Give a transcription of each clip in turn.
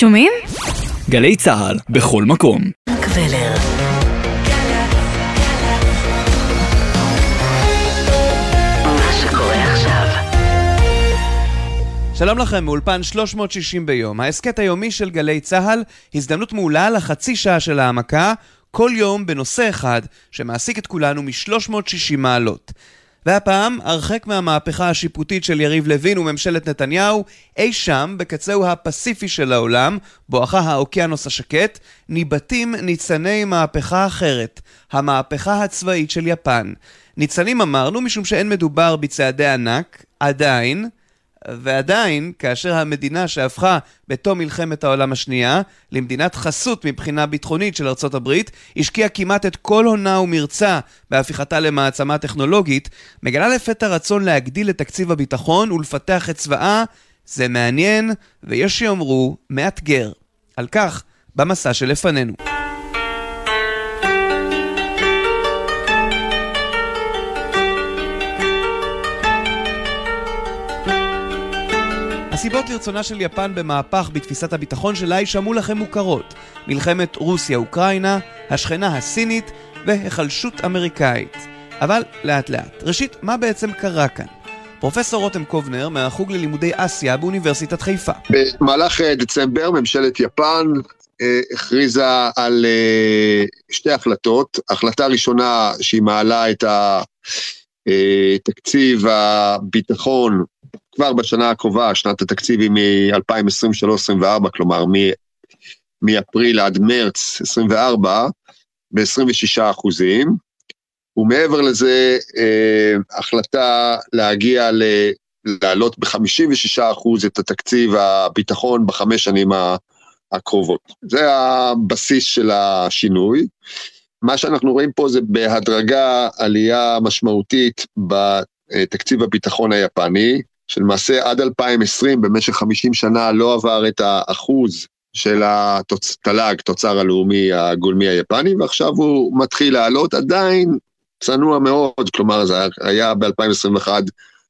שומעים? גלי צה"ל, בכל מקום. קבלר. שלום לכם, מאולפן 360 ביום, ההסכת היומי של גלי צה"ל, הזדמנות מעולה לחצי שעה של העמקה, כל יום בנושא אחד שמעסיק את כולנו מ-360 מעלות. והפעם, הרחק מהמהפכה השיפוטית של יריב לוין וממשלת נתניהו, אי שם, בקצהו הפסיפי של העולם, בואכה האוקיינוס השקט, ניבטים ניצני מהפכה אחרת, המהפכה הצבאית של יפן. ניצנים אמרנו משום שאין מדובר בצעדי ענק, עדיין, ועדיין, כאשר המדינה שהפכה בתום מלחמת העולם השנייה למדינת חסות מבחינה ביטחונית של ארצות הברית, השקיעה כמעט את כל הונה ומרצה בהפיכתה למעצמה טכנולוגית, מגלה לפתע רצון להגדיל את תקציב הביטחון ולפתח את צבאה, זה מעניין, ויש שיאמרו, מאתגר. על כך, במסע שלפנינו. הסיבות לרצונה של יפן במהפך בתפיסת הביטחון שלה יישמעו לכם מוכרות. מלחמת רוסיה-אוקראינה, השכנה הסינית והיחלשות אמריקאית. אבל לאט לאט. ראשית, מה בעצם קרה כאן? פרופסור רותם קובנר מהחוג ללימודי אסיה באוניברסיטת חיפה. במהלך אה, דצמבר ממשלת יפן אה, הכריזה על אה, שתי החלטות. החלטה ראשונה שהיא מעלה את תקציב הביטחון כבר בשנה הקרובה, שנת התקציב היא מ-2023-2024, כלומר מאפריל עד מרץ 24, ב-26 אחוזים, ומעבר לזה אה, החלטה להגיע ל... להעלות ב-56 אחוז את התקציב הביטחון בחמש שנים הקרובות. זה הבסיס של השינוי. מה שאנחנו רואים פה זה בהדרגה עלייה משמעותית בתקציב הביטחון היפני, שלמעשה עד 2020, במשך 50 שנה, לא עבר את האחוז של התל"ג, תוצר הלאומי הגולמי היפני, ועכשיו הוא מתחיל לעלות, עדיין צנוע מאוד, כלומר זה היה ב-2021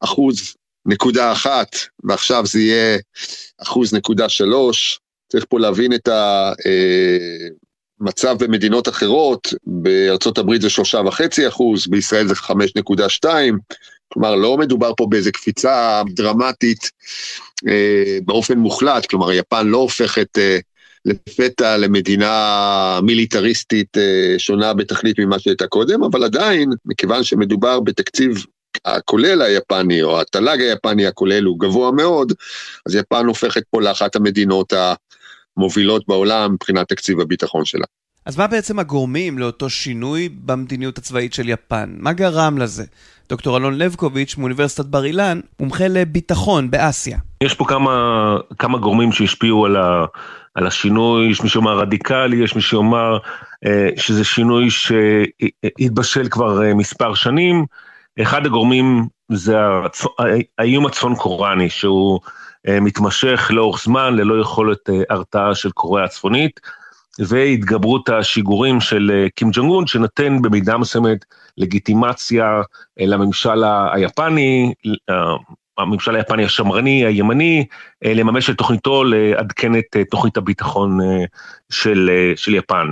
אחוז נקודה אחת, ועכשיו זה יהיה אחוז נקודה שלוש. צריך פה להבין את המצב במדינות אחרות, בארצות הברית זה שלושה וחצי אחוז, בישראל זה חמש נקודה שתיים. כלומר, לא מדובר פה באיזה קפיצה דרמטית אה, באופן מוחלט, כלומר, יפן לא הופכת אה, לפתע למדינה מיליטריסטית אה, שונה בתכלית ממה שהייתה קודם, אבל עדיין, מכיוון שמדובר בתקציב הכולל היפני, או התל"ג היפני הכולל הוא גבוה מאוד, אז יפן הופכת פה לאחת המדינות המובילות בעולם מבחינת תקציב הביטחון שלה. אז מה בעצם הגורמים לאותו שינוי במדיניות הצבאית של יפן? מה גרם לזה? דוקטור אלון לבקוביץ' מאוניברסיטת בר אילן, מומחה לביטחון באסיה. יש פה כמה, כמה גורמים שהשפיעו על, ה, על השינוי, יש מי שאומר רדיקלי, יש מי שאומר אה, שזה שינוי שהתבשל כבר אה, מספר שנים. אחד הגורמים זה הצ... האיום הצפון קוראני, שהוא אה, מתמשך לאורך זמן ללא יכולת אה, הרתעה של קוריאה הצפונית. והתגברות השיגורים של אה, קים ג'ונג און, שנותן במידה מסוימת לגיטימציה אה, לממשל היפני, אה, הממשל היפני השמרני, הימני, לממש את תוכניתו לעדכן את תוכנית הביטחון של, של יפן.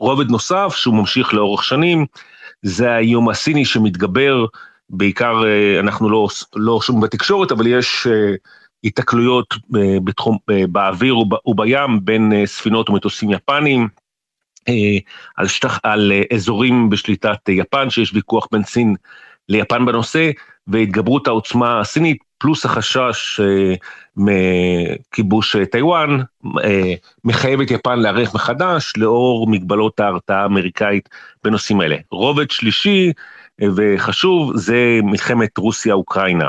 רובד נוסף, שהוא ממשיך לאורך שנים, זה האיום הסיני שמתגבר, בעיקר אנחנו לא, לא שומעים בתקשורת, אבל יש היתקלויות אה, בתחום, אה, באוויר ובים בין אה, ספינות ומטוסים יפנים, על, שטח, על אזורים בשליטת יפן, שיש ויכוח בין סין ליפן בנושא, והתגברות העוצמה הסינית, פלוס החשש מכיבוש טיוואן, מחייב את יפן להיערך מחדש לאור מגבלות ההרתעה האמריקאית בנושאים אלה. רובד שלישי וחשוב זה מלחמת רוסיה-אוקראינה.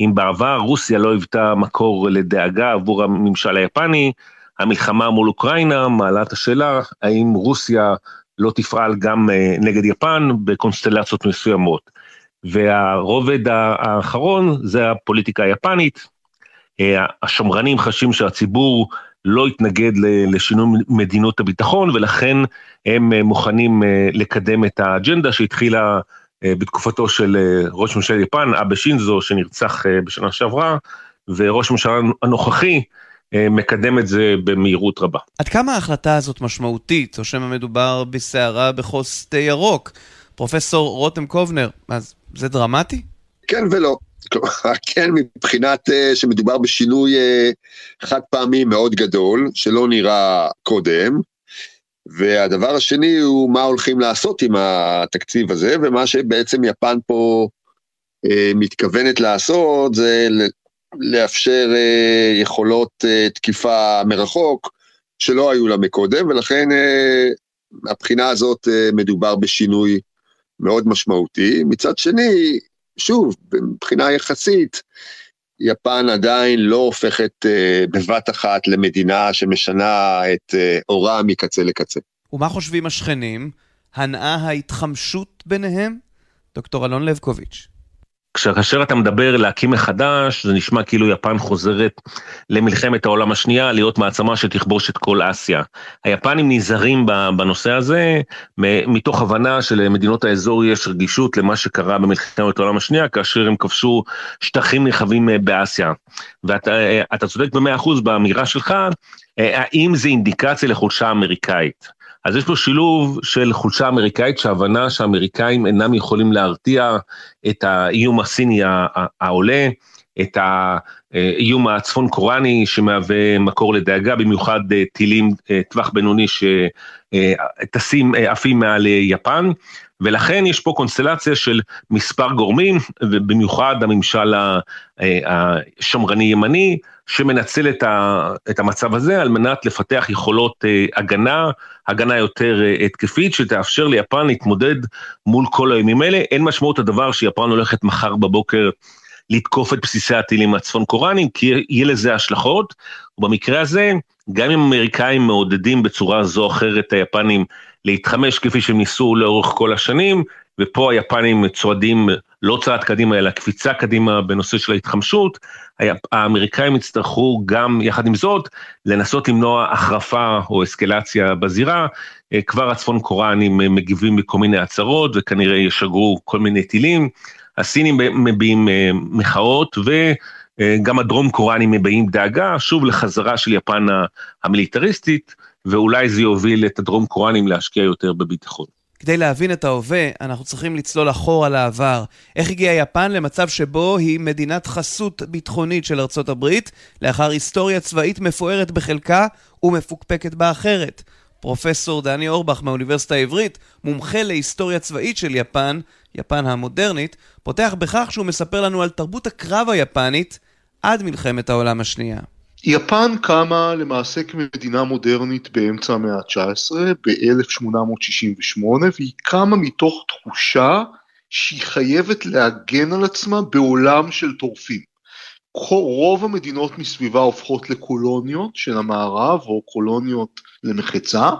אם בעבר רוסיה לא היוותה מקור לדאגה עבור הממשל היפני, המלחמה מול אוקראינה מעלה את השאלה האם רוסיה לא תפעל גם אה, נגד יפן בקונסטלציות מסוימות. והרובד האחרון זה הפוליטיקה היפנית. אה, השמרנים חשים שהציבור לא יתנגד לשינוי מדינות הביטחון ולכן הם אה, מוכנים לקדם את האג'נדה שהתחילה בתקופתו של אה, ראש ממשלת יפן, אבא שינזו, שנרצח אה, בשנה שעברה, וראש הממשלה הנוכחי, אה, מקדם את זה במהירות רבה. עד כמה ההחלטה הזאת משמעותית, או שמא מדובר בסערה בכוס תה ירוק? פרופסור רותם קובנר, אז זה דרמטי? כן ולא. כלומר, כן, מבחינת uh, שמדובר בשינוי uh, חד פעמי מאוד גדול, שלא נראה קודם, והדבר השני הוא מה הולכים לעשות עם התקציב הזה, ומה שבעצם יפן פה uh, מתכוונת לעשות זה לאפשר uh, יכולות uh, תקיפה מרחוק שלא היו לה מקודם, ולכן uh, מהבחינה הזאת uh, מדובר בשינוי מאוד משמעותי. מצד שני, שוב, מבחינה יחסית, יפן עדיין לא הופכת uh, בבת אחת למדינה שמשנה את uh, אורה מקצה לקצה. ומה חושבים השכנים? הנאה ההתחמשות ביניהם? דוקטור אלון לבקוביץ'. כאשר אתה מדבר להקים מחדש, זה נשמע כאילו יפן חוזרת למלחמת העולם השנייה, להיות מעצמה שתכבוש את כל אסיה. היפנים נזהרים בנושא הזה, מתוך הבנה שלמדינות האזור יש רגישות למה שקרה במלחמת העולם השנייה, כאשר הם כבשו שטחים נרחבים אה, באסיה. ואתה אה, צודק במאה אחוז באמירה שלך, אה, האם זה אינדיקציה לחולשה אמריקאית? אז יש פה שילוב של חולשה אמריקאית, שהבנה שהאמריקאים אינם יכולים להרתיע את האיום הסיני העולה, את האיום הצפון קוראני שמהווה מקור לדאגה, במיוחד אה, טילים אה, טווח בינוני שטסים, אה, עפים מעל יפן, ולכן יש פה קונסטלציה של מספר גורמים, ובמיוחד הממשל השמרני-ימני, שמנצל את, ה, את המצב הזה על מנת לפתח יכולות הגנה, הגנה יותר התקפית, שתאפשר ליפן להתמודד מול כל האיומים האלה. אין משמעות הדבר שיפן הולכת מחר בבוקר לתקוף את בסיסי הטילים הצפון קוראנים, כי יהיה לזה השלכות, ובמקרה הזה, גם אם האמריקאים מעודדים בצורה זו או אחרת היפנים להתחמש כפי שהם ניסו לאורך כל השנים, ופה היפנים צועדים לא צעד קדימה אלא קפיצה קדימה בנושא של ההתחמשות, האמריקאים יצטרכו גם יחד עם זאת לנסות למנוע החרפה או אסקלציה בזירה, אה, כבר הצפון קוראנים מגיבים בכל מיני הצהרות וכנראה ישגרו כל מיני טילים, הסינים מביעים אה, מחאות וגם הדרום קוראנים מביעים דאגה, שוב לחזרה של יפן המיליטריסטית, ואולי זה יוביל את הדרום קוראנים להשקיע יותר בביטחון. כדי להבין את ההווה, אנחנו צריכים לצלול אחורה לעבר. איך הגיעה יפן למצב שבו היא מדינת חסות ביטחונית של ארצות הברית, לאחר היסטוריה צבאית מפוארת בחלקה ומפוקפקת באחרת? פרופסור דני אורבך מהאוניברסיטה העברית, מומחה להיסטוריה צבאית של יפן, יפן המודרנית, פותח בכך שהוא מספר לנו על תרבות הקרב היפנית עד מלחמת העולם השנייה. יפן קמה למעשה כמדינה מודרנית באמצע המאה ה-19, ב-1868, והיא קמה מתוך תחושה שהיא חייבת להגן על עצמה בעולם של טורפים. רוב המדינות מסביבה הופכות לקולוניות של המערב או קולוניות למחצה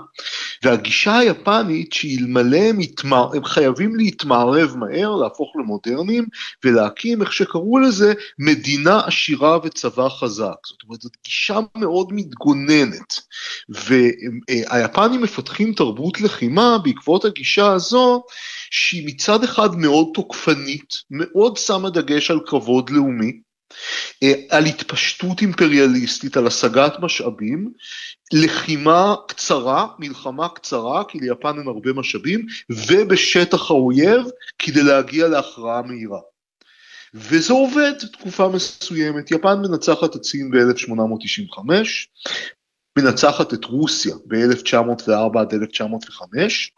והגישה היפנית שאלמלא הם, התמר... הם חייבים להתמערב מהר, להפוך למודרניים ולהקים איך שקראו לזה מדינה עשירה וצבא חזק. זאת אומרת זאת גישה מאוד מתגוננת והיפנים מפתחים תרבות לחימה בעקבות הגישה הזו שהיא מצד אחד מאוד תוקפנית, מאוד שמה דגש על כבוד לאומי על התפשטות אימפריאליסטית, על השגת משאבים, לחימה קצרה, מלחמה קצרה, כי ליפן אין הרבה משאבים, ובשטח האויב כדי להגיע להכרעה מהירה. וזה עובד תקופה מסוימת, יפן מנצחת את סין ב-1895, מנצחת את רוסיה ב-1904 עד 1905,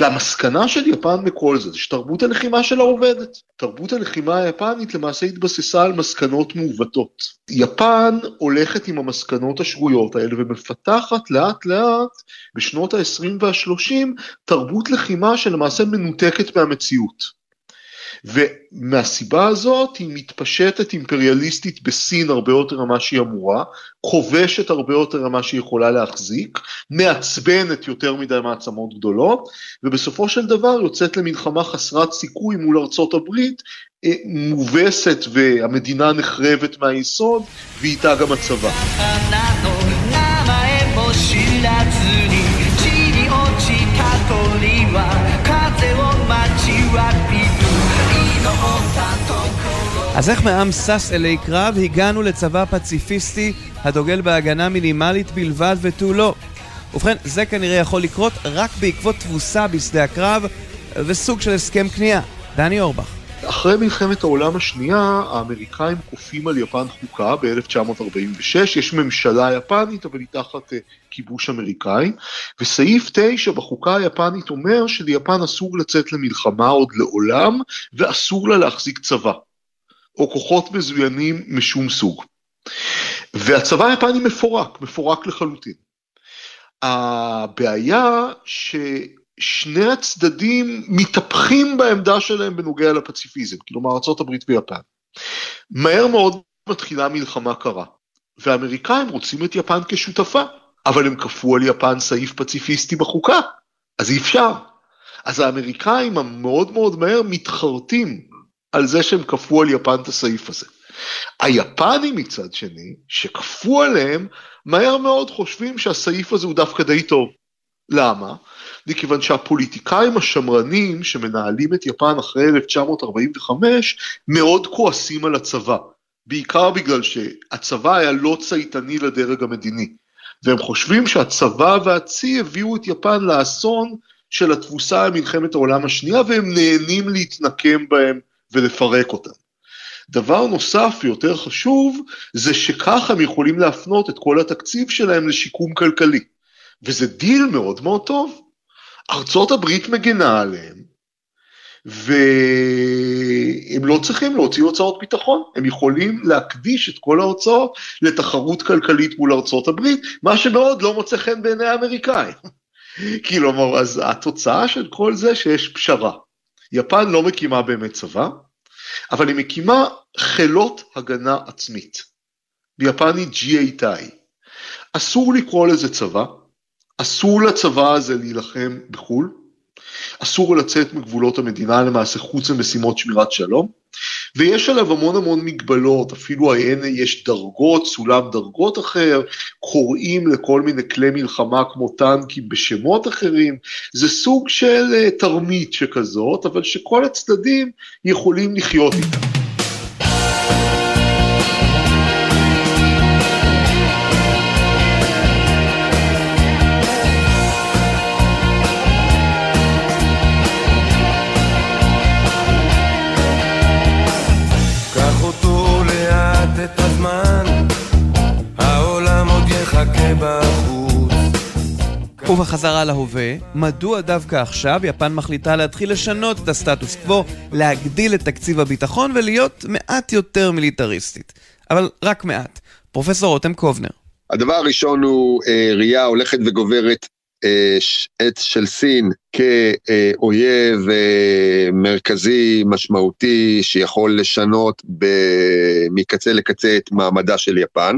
והמסקנה של יפן מכל זה, זה שתרבות הלחימה שלה עובדת. תרבות הלחימה היפנית למעשה התבססה על מסקנות מעוותות. יפן הולכת עם המסקנות השגויות האלה ומפתחת לאט לאט בשנות ה-20 וה-30 תרבות לחימה שלמעשה מנותקת מהמציאות. ומהסיבה הזאת היא מתפשטת אימפריאליסטית בסין הרבה יותר ממה שהיא אמורה, כובשת הרבה יותר ממה שהיא יכולה להחזיק, מעצבנת יותר מדי מעצמות גדולות, ובסופו של דבר יוצאת למלחמה חסרת סיכוי מול ארצות הברית, אה, מובסת והמדינה נחרבת מהיסוד, ואיתה גם הצבא.「אז איך מעם שש אלי קרב הגענו לצבא פציפיסטי הדוגל בהגנה מינימלית בלבד ותו לא? ובכן, זה כנראה יכול לקרות רק בעקבות תבוסה בשדה הקרב וסוג של הסכם כניעה. דני אורבך. אחרי מלחמת העולם השנייה, האמריקאים כופים על יפן חוקה ב-1946, יש ממשלה יפנית, אבל היא תחת uh, כיבוש אמריקאי, וסעיף 9 בחוקה היפנית אומר שליפן אסור לצאת למלחמה עוד לעולם, ואסור לה להחזיק צבא, או כוחות מזוינים משום סוג. והצבא היפני מפורק, מפורק לחלוטין. הבעיה ש... שני הצדדים מתהפכים בעמדה שלהם בנוגע לפציפיזם, כלומר ארה"ב ויפן. מהר מאוד מתחילה מלחמה קרה, והאמריקאים רוצים את יפן כשותפה, אבל הם כפו על יפן סעיף פציפיסטי בחוקה, אז אי אפשר. אז האמריקאים המאוד מאוד מהר מתחרטים על זה שהם כפו על יפן את הסעיף הזה. היפנים מצד שני, שכפו עליהם, מהר מאוד חושבים שהסעיף הזה הוא דווקא די טוב. למה? מכיוון שהפוליטיקאים השמרנים שמנהלים את יפן אחרי 1945 מאוד כועסים על הצבא, בעיקר בגלל שהצבא היה לא צייתני לדרג המדיני, והם חושבים שהצבא והצי הביאו את יפן לאסון של התבוסה במלחמת העולם השנייה והם נהנים להתנקם בהם ולפרק אותם. דבר נוסף ויותר חשוב זה שכך הם יכולים להפנות את כל התקציב שלהם לשיקום כלכלי. וזה דיל מאוד מאוד טוב. ארצות הברית מגנה עליהם, והם לא צריכים להוציא הוצאות ביטחון, הם יכולים להקדיש את כל ההוצאות לתחרות כלכלית מול ארצות הברית, מה שמאוד לא מוצא חן בעיני האמריקאים. כלומר, אז התוצאה של כל זה שיש פשרה. יפן לא מקימה באמת צבא, אבל היא מקימה חילות הגנה עצמית. ביפנית GA טאי. אסור לקרוא לזה צבא, אסור לצבא הזה להילחם בחו"ל, אסור לצאת מגבולות המדינה למעשה חוץ ממשימות שמירת שלום, ויש עליו המון המון מגבלות, אפילו הנה יש דרגות, סולם דרגות אחר, קוראים לכל מיני כלי מלחמה כמו טנקים בשמות אחרים, זה סוג של אה, תרמית שכזאת, אבל שכל הצדדים יכולים לחיות איתה. ובחזרה להווה, מדוע דווקא עכשיו יפן מחליטה להתחיל לשנות את הסטטוס קוו, להגדיל את תקציב הביטחון ולהיות מעט יותר מיליטריסטית. אבל רק מעט. פרופסור רותם קובנר. הדבר הראשון הוא אה, ראייה הולכת וגוברת אה, עת של סין כאויב אה, מרכזי משמעותי שיכול לשנות ב, מקצה לקצה את מעמדה של יפן.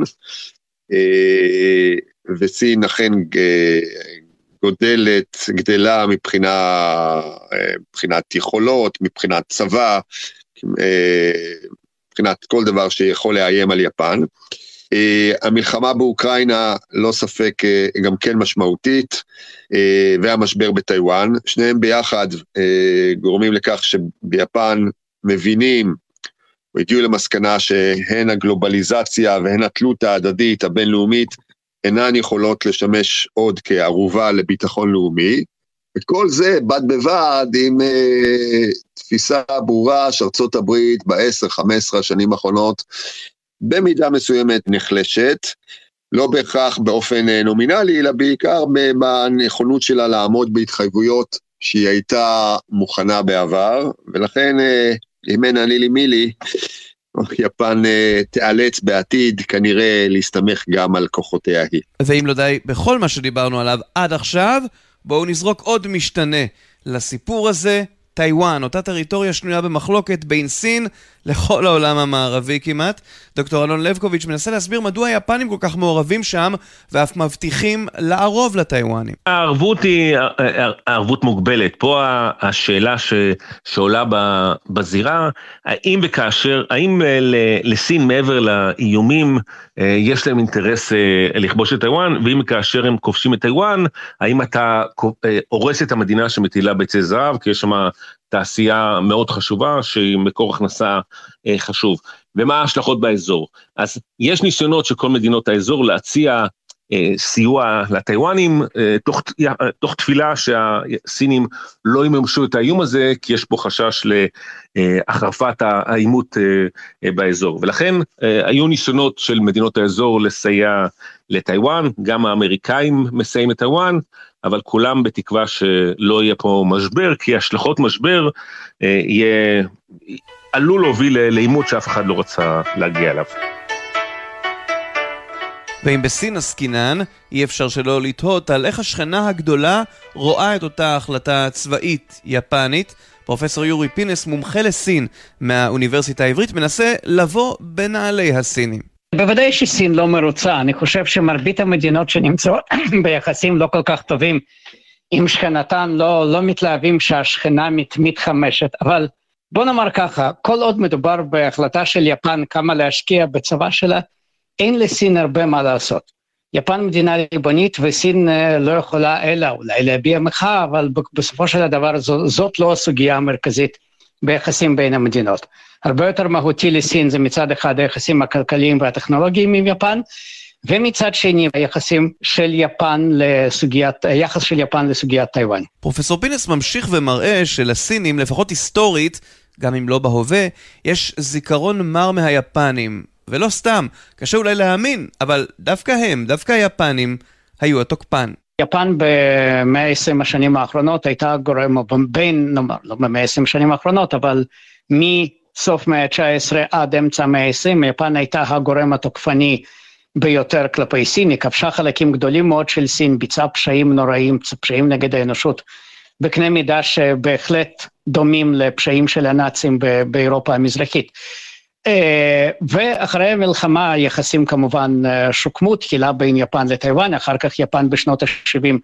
אה, וסין אכן אה, גודלת, גדלה מבחינה, אה, מבחינת יכולות, מבחינת צבא, אה, מבחינת כל דבר שיכול לאיים על יפן. המלחמה באוקראינה לא ספק גם כן משמעותית, והמשבר בטיוואן, שניהם ביחד גורמים לכך שביפן מבינים והגיעו למסקנה שהן הגלובליזציה והן התלות ההדדית הבינלאומית אינן יכולות לשמש עוד כערובה לביטחון לאומי. את כל זה בד בבד עם אה, תפיסה ברורה שארצות הברית ב-10-15 השנים האחרונות במידה מסוימת נחלשת, לא בהכרח באופן אה, נומינלי, אלא בעיקר בנכונות שלה לעמוד בהתחייבויות שהיא הייתה מוכנה בעבר, ולכן אה, אם אין אני לי מילי, יפן אה, תיאלץ בעתיד כנראה להסתמך גם על כוחותיה היא. ואם לא די בכל מה שדיברנו עליו עד עכשיו, בואו נזרוק עוד משתנה לסיפור הזה, טיוואן, אותה טריטוריה שנויה במחלוקת בין סין לכל העולם המערבי כמעט. דוקטור אלון לבקוביץ' מנסה להסביר מדוע היפנים כל כך מעורבים שם ואף מבטיחים לערוב לטיוואנים. הערבות היא ערבות מוגבלת. פה השאלה ש, שעולה בזירה, האם וכאשר, האם אה, לסין מעבר לאיומים אה, יש להם אינטרס אה, לכבוש את טיוואן, ואם כאשר הם כובשים את טיוואן, האם אתה הורס את המדינה שמטילה ביצי זהב, כי יש שם תעשייה מאוד חשובה, שהיא מקור הכנסה אה, חשוב. ומה ההשלכות באזור? אז יש ניסיונות של כל מדינות האזור להציע סיוע לטיוואנים, אה, תוך, תוך תפילה שהסינים לא יממשו את האיום הזה, כי יש פה חשש להחרפת העימות באזור. ולכן היו ניסיונות של מדינות האזור לסייע לטיוואן, גם האמריקאים מסייעים את טיוואן, אבל כולם בתקווה שלא יהיה פה משבר, כי השלכות משבר יהיה, עלול להוביל לעימות שאף אחד לא רצה להגיע אליו. ואם בסין עסקינן, אי אפשר שלא לתהות על איך השכנה הגדולה רואה את אותה החלטה צבאית יפנית. פרופסור יורי פינס, מומחה לסין מהאוניברסיטה העברית, מנסה לבוא בנעלי הסינים. בוודאי שסין לא מרוצה, אני חושב שמרבית המדינות שנמצאות ביחסים לא כל כך טובים עם שכנתן לא, לא מתלהבים שהשכנה מת, מתחמשת, אבל בוא נאמר ככה, כל עוד מדובר בהחלטה של יפן כמה להשקיע בצבא שלה, אין לסין הרבה מה לעשות. יפן מדינה ריבונית וסין אה, לא יכולה אלא אולי להביע מחאה, אבל בסופו של דבר זו, זאת לא הסוגיה המרכזית ביחסים בין המדינות. הרבה יותר מהותי לסין זה מצד אחד היחסים הכלכליים והטכנולוגיים עם יפן, ומצד שני היחסים של יפן לסוגיית, היחס של יפן לסוגיית טיוואן. פרופסור פינס ממשיך ומראה שלסינים, לפחות היסטורית, גם אם לא בהווה, יש זיכרון מר מהיפנים. ולא סתם, קשה אולי להאמין, אבל דווקא הם, דווקא היפנים, היו התוקפן. יפן במאה ה-20 השנים האחרונות הייתה גורם, בין, נאמר, לא במאה ה-20 השנים האחרונות, אבל מסוף מאה ה-19 עד אמצע המאה ה-20, יפן הייתה הגורם התוקפני ביותר כלפי סין, היא כבשה חלקים גדולים מאוד של סין, ביצעה פשעים נוראים, פשעים נגד האנושות, בקנה מידה שבהחלט דומים לפשעים של הנאצים באירופה המזרחית. אה, ואחרי המלחמה היחסים כמובן אה, שוקמו תחילה בין יפן לטיוואן, אחר כך יפן בשנות ה-70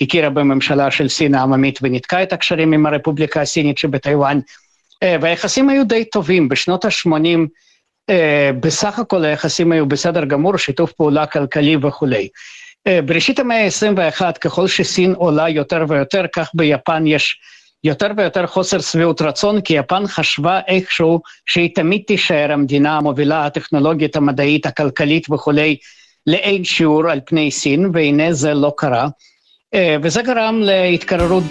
הכירה בממשלה של סין העממית וניתקה את הקשרים עם הרפובליקה הסינית שבטיוואן, אה, והיחסים היו די טובים, בשנות ה-80 בסך הכל היחסים היו בסדר גמור, שיתוף פעולה כלכלי וכולי. בראשית המאה ה-21, ככל שסין עולה יותר ויותר, כך ביפן יש יותר ויותר חוסר שביעות רצון, כי יפן חשבה איכשהו שהיא תמיד תישאר המדינה המובילה הטכנולוגית, המדעית, הכלכלית וכולי, לאין שיעור על פני סין, והנה זה לא קרה. אה, וזה גרם להתקררות.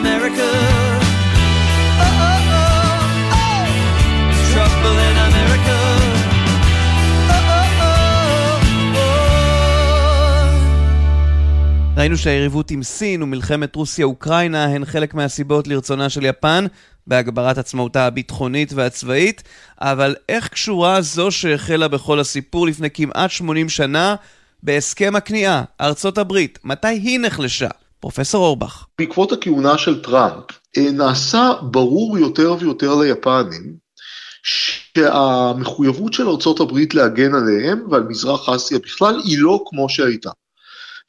America ראינו שהיריבות עם סין ומלחמת רוסיה-אוקראינה הן חלק מהסיבות לרצונה של יפן בהגברת עצמאותה הביטחונית והצבאית, אבל איך קשורה זו שהחלה בכל הסיפור לפני כמעט 80 שנה בהסכם הכניעה, ארצות הברית? מתי היא נחלשה? פרופסור אורבך. בעקבות הכהונה של טראמפ, אה, נעשה ברור יותר ויותר ליפנים שהמחויבות של ארצות הברית להגן עליהם ועל מזרח אסיה בכלל היא לא כמו שהייתה.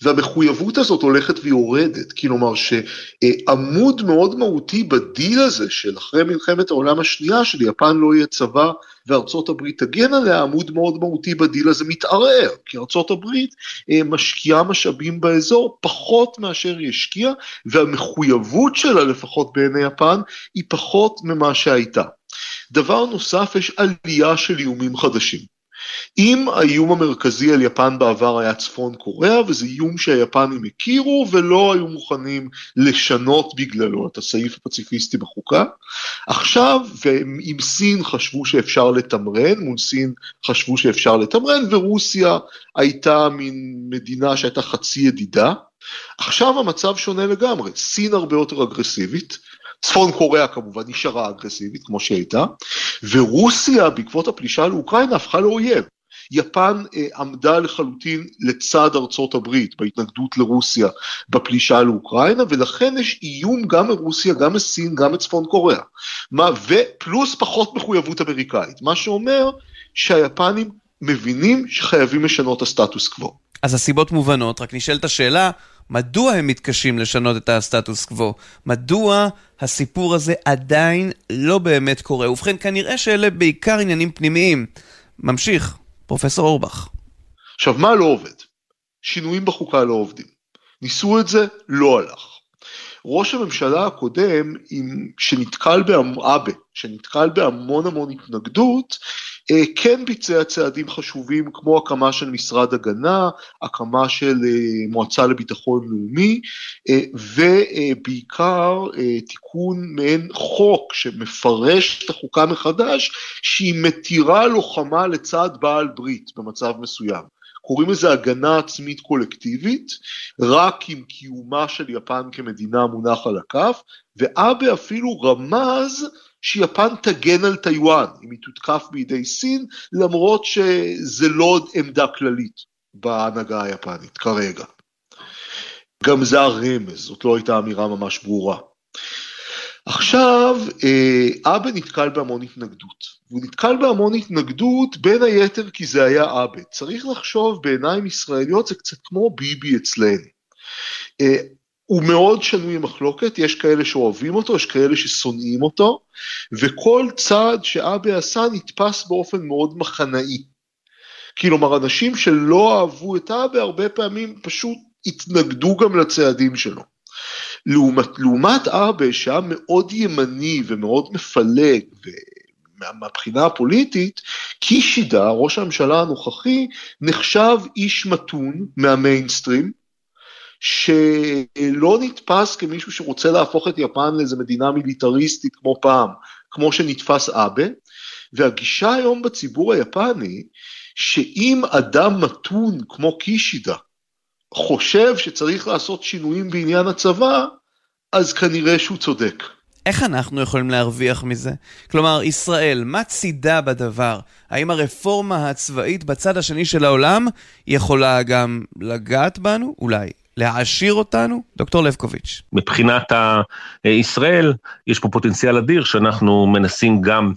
והמחויבות הזאת הולכת ויורדת, כלומר שעמוד מאוד מהותי בדיל הזה של אחרי מלחמת העולם השנייה שליפן לא יהיה צבא וארצות הברית תגן עליה, עמוד מאוד מהותי בדיל הזה מתערער, כי ארצות הברית אה, משקיעה משאבים באזור פחות מאשר היא השקיעה, והמחויבות שלה לפחות בעיני יפן היא פחות ממה שהייתה. דבר נוסף, יש עלייה של איומים חדשים. אם האיום המרכזי על יפן בעבר היה צפון קוריאה, וזה איום שהיפנים הכירו ולא היו מוכנים לשנות בגללו את הסעיף הפציפיסטי בחוקה, עכשיו, ועם סין חשבו שאפשר לתמרן, מול סין חשבו שאפשר לתמרן, ורוסיה הייתה מין מדינה שהייתה חצי ידידה, עכשיו המצב שונה לגמרי, סין הרבה יותר אגרסיבית, צפון קוריאה כמובן נשארה אגרסיבית כמו שהייתה, ורוסיה בעקבות הפלישה לאוקראינה הפכה לאויב. יפן אה, עמדה לחלוטין לצד ארצות הברית בהתנגדות לרוסיה בפלישה לאוקראינה, ולכן יש איום גם מרוסיה, גם מסין, גם מצפון קוריאה. מה, ופלוס פחות מחויבות אמריקאית, מה שאומר שהיפנים מבינים שחייבים לשנות את הסטטוס קוו. אז הסיבות מובנות, רק נשאלת השאלה, מדוע הם מתקשים לשנות את הסטטוס קוו? מדוע הסיפור הזה עדיין לא באמת קורה? ובכן, כנראה שאלה בעיקר עניינים פנימיים. ממשיך, פרופסור אורבך. עכשיו, מה לא עובד? שינויים בחוקה לא עובדים. ניסו את זה, לא הלך. ראש הממשלה הקודם, עם, שנתקל באבה, שנתקל בהמון המון התנגדות, כן ביצע צעדים חשובים כמו הקמה של משרד הגנה, הקמה של אה, מועצה לביטחון לאומי, אה, ובעיקר תיקון מעין חוק שמפרש את החוקה מחדש, שהיא מתירה לוחמה לצד בעל ברית במצב מסוים. קוראים לזה הגנה עצמית קולקטיבית, רק עם קיומה של יפן כמדינה מונח על הכף, ואבה אפילו רמז שיפן תגן על טיוואן אם היא תותקף בידי סין, למרות שזה לא עמדה כללית בהנהגה היפנית כרגע. גם זה הרמז, זאת לא הייתה אמירה ממש ברורה. עכשיו, אה, אבה נתקל בהמון התנגדות. הוא נתקל בהמון התנגדות, בין היתר כי זה היה אבה. צריך לחשוב בעיניים ישראליות זה קצת כמו ביבי אצלנו. הוא מאוד שנוי במחלוקת, יש כאלה שאוהבים אותו, יש כאלה ששונאים אותו, וכל צעד שאבה עשה נתפס באופן מאוד מחנאי. כלומר, אנשים שלא אהבו את אבה הרבה פעמים פשוט התנגדו גם לצעדים שלו. לעומת, לעומת אבה שהיה מאוד ימני ומאוד מפלג, מהבחינה הפוליטית, קישידה, ראש הממשלה הנוכחי, נחשב איש מתון מהמיינסטרים, שלא נתפס כמישהו שרוצה להפוך את יפן לאיזה מדינה מיליטריסטית כמו פעם, כמו שנתפס אבה, והגישה היום בציבור היפני, שאם אדם מתון כמו קישידה חושב שצריך לעשות שינויים בעניין הצבא, אז כנראה שהוא צודק. איך אנחנו יכולים להרוויח מזה? כלומר, ישראל, מה צידה בדבר? האם הרפורמה הצבאית בצד השני של העולם יכולה גם לגעת בנו? אולי. להעשיר אותנו? דוקטור לבקוביץ'. מבחינת ישראל, יש פה פוטנציאל אדיר שאנחנו מנסים גם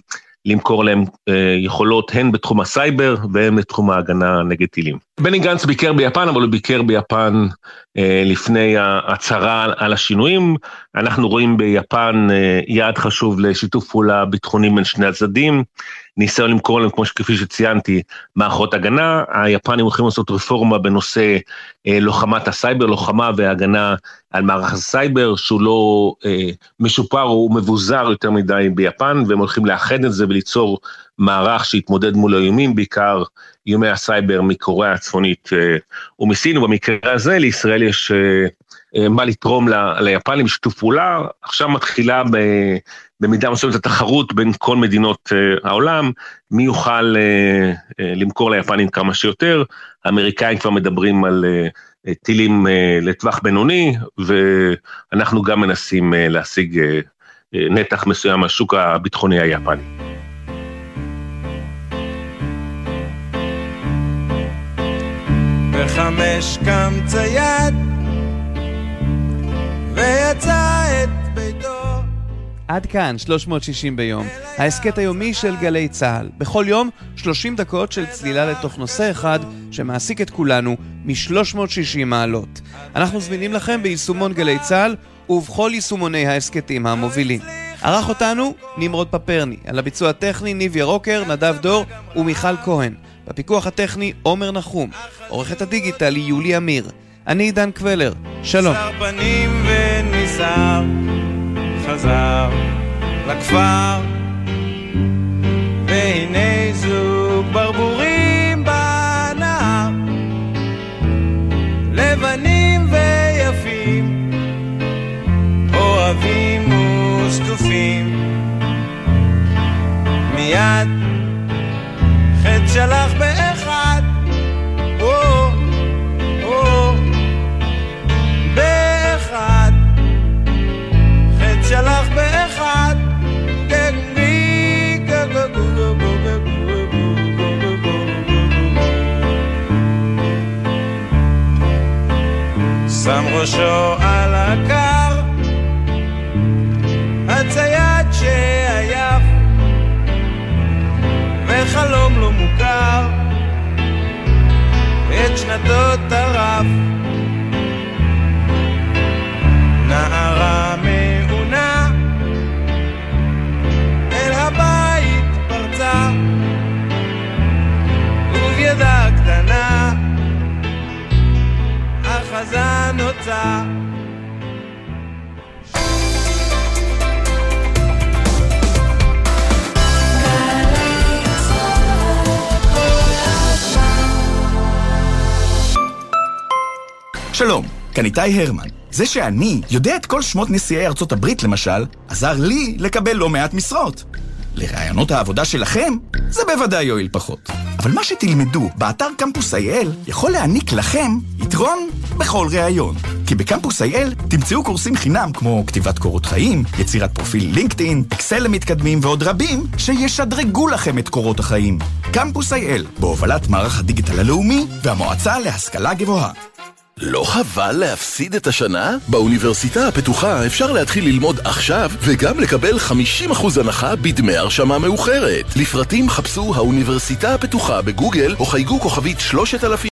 למכור להם אה, יכולות הן בתחום הסייבר והן בתחום ההגנה נגד טילים. בני גנץ ביקר ביפן, אבל הוא ביקר ביפן אה, לפני ההצהרה על השינויים. אנחנו רואים ביפן אה, יעד חשוב לשיתוף פעולה ביטחוני בין שני הצדדים. ניסיון למכור להם, כמו שכפי שציינתי, מערכות הגנה. היפנים הולכים לעשות רפורמה בנושא אה, לוחמת הסייבר, לוחמה והגנה על מערך הסייבר, שהוא לא אה, משופר או מבוזר יותר מדי ביפן, והם הולכים לאחד את זה וליצור מערך שיתמודד מול האיומים, בעיקר איומי הסייבר מקוריאה הצפונית אה, ומסין, ובמקרה הזה לישראל יש... אה, מה לתרום ליפנים בשיתוף פעולה, עכשיו מתחילה במידה מסוימת התחרות בין כל מדינות אה, העולם, מי יוכל אה, למכור ליפנים כמה שיותר, האמריקאים כבר מדברים על טילים לטווח בינוני, ואנחנו גם מנסים להשיג נתח מסוים מהשוק הביטחוני היפני. בחמש קם צייד ויצא את ביתו. עד כאן 360 ביום, ההסכת היומי של גלי צה"ל. בכל יום 30 דקות של צלילה לתוך נושא אחד שמעסיק את כולנו מ-360 מעלות. אנחנו זמינים לכם ביישומון גלי צה"ל ובכל יישומוני ההסכתים המובילים. ערך אותנו נמרוד פפרני, על הביצוע הטכני ניב ירוקר, נדב דור ומיכל כהן. בפיקוח הטכני עומר נחום. עורכת הדיגיטל היא יולי אמיר. אני עידן קבלר, שלום. שר פנים וניסר, חזר לכפר, והנה זוג ברבורים בנהר, לבנים ויפים, אוהבים ושטופים, מיד חטא שלח באחד שם שלום, כאן איתי הרמן. זה שאני יודע את כל שמות נשיאי ארצות הברית, למשל, עזר לי לקבל לא מעט משרות. לרעיונות העבודה שלכם, זה בוודאי יועיל פחות. אבל מה שתלמדו באתר קמפוס IL יכול להעניק לכם יתרון בכל ראיון. כי בקמפוס IL תמצאו קורסים חינם כמו כתיבת קורות חיים, יצירת פרופיל לינקדאין, אקסל למתקדמים ועוד רבים שישדרגו לכם את קורות החיים. קמפוס IL, בהובלת מערך הדיגיטל הלאומי והמועצה להשכלה גבוהה. לא חבל להפסיד את השנה? באוניברסיטה הפתוחה אפשר להתחיל ללמוד עכשיו וגם לקבל 50% הנחה בדמי הרשמה מאוחרת. לפרטים חפשו האוניברסיטה הפתוחה בגוגל או חייגו כוכבית 3000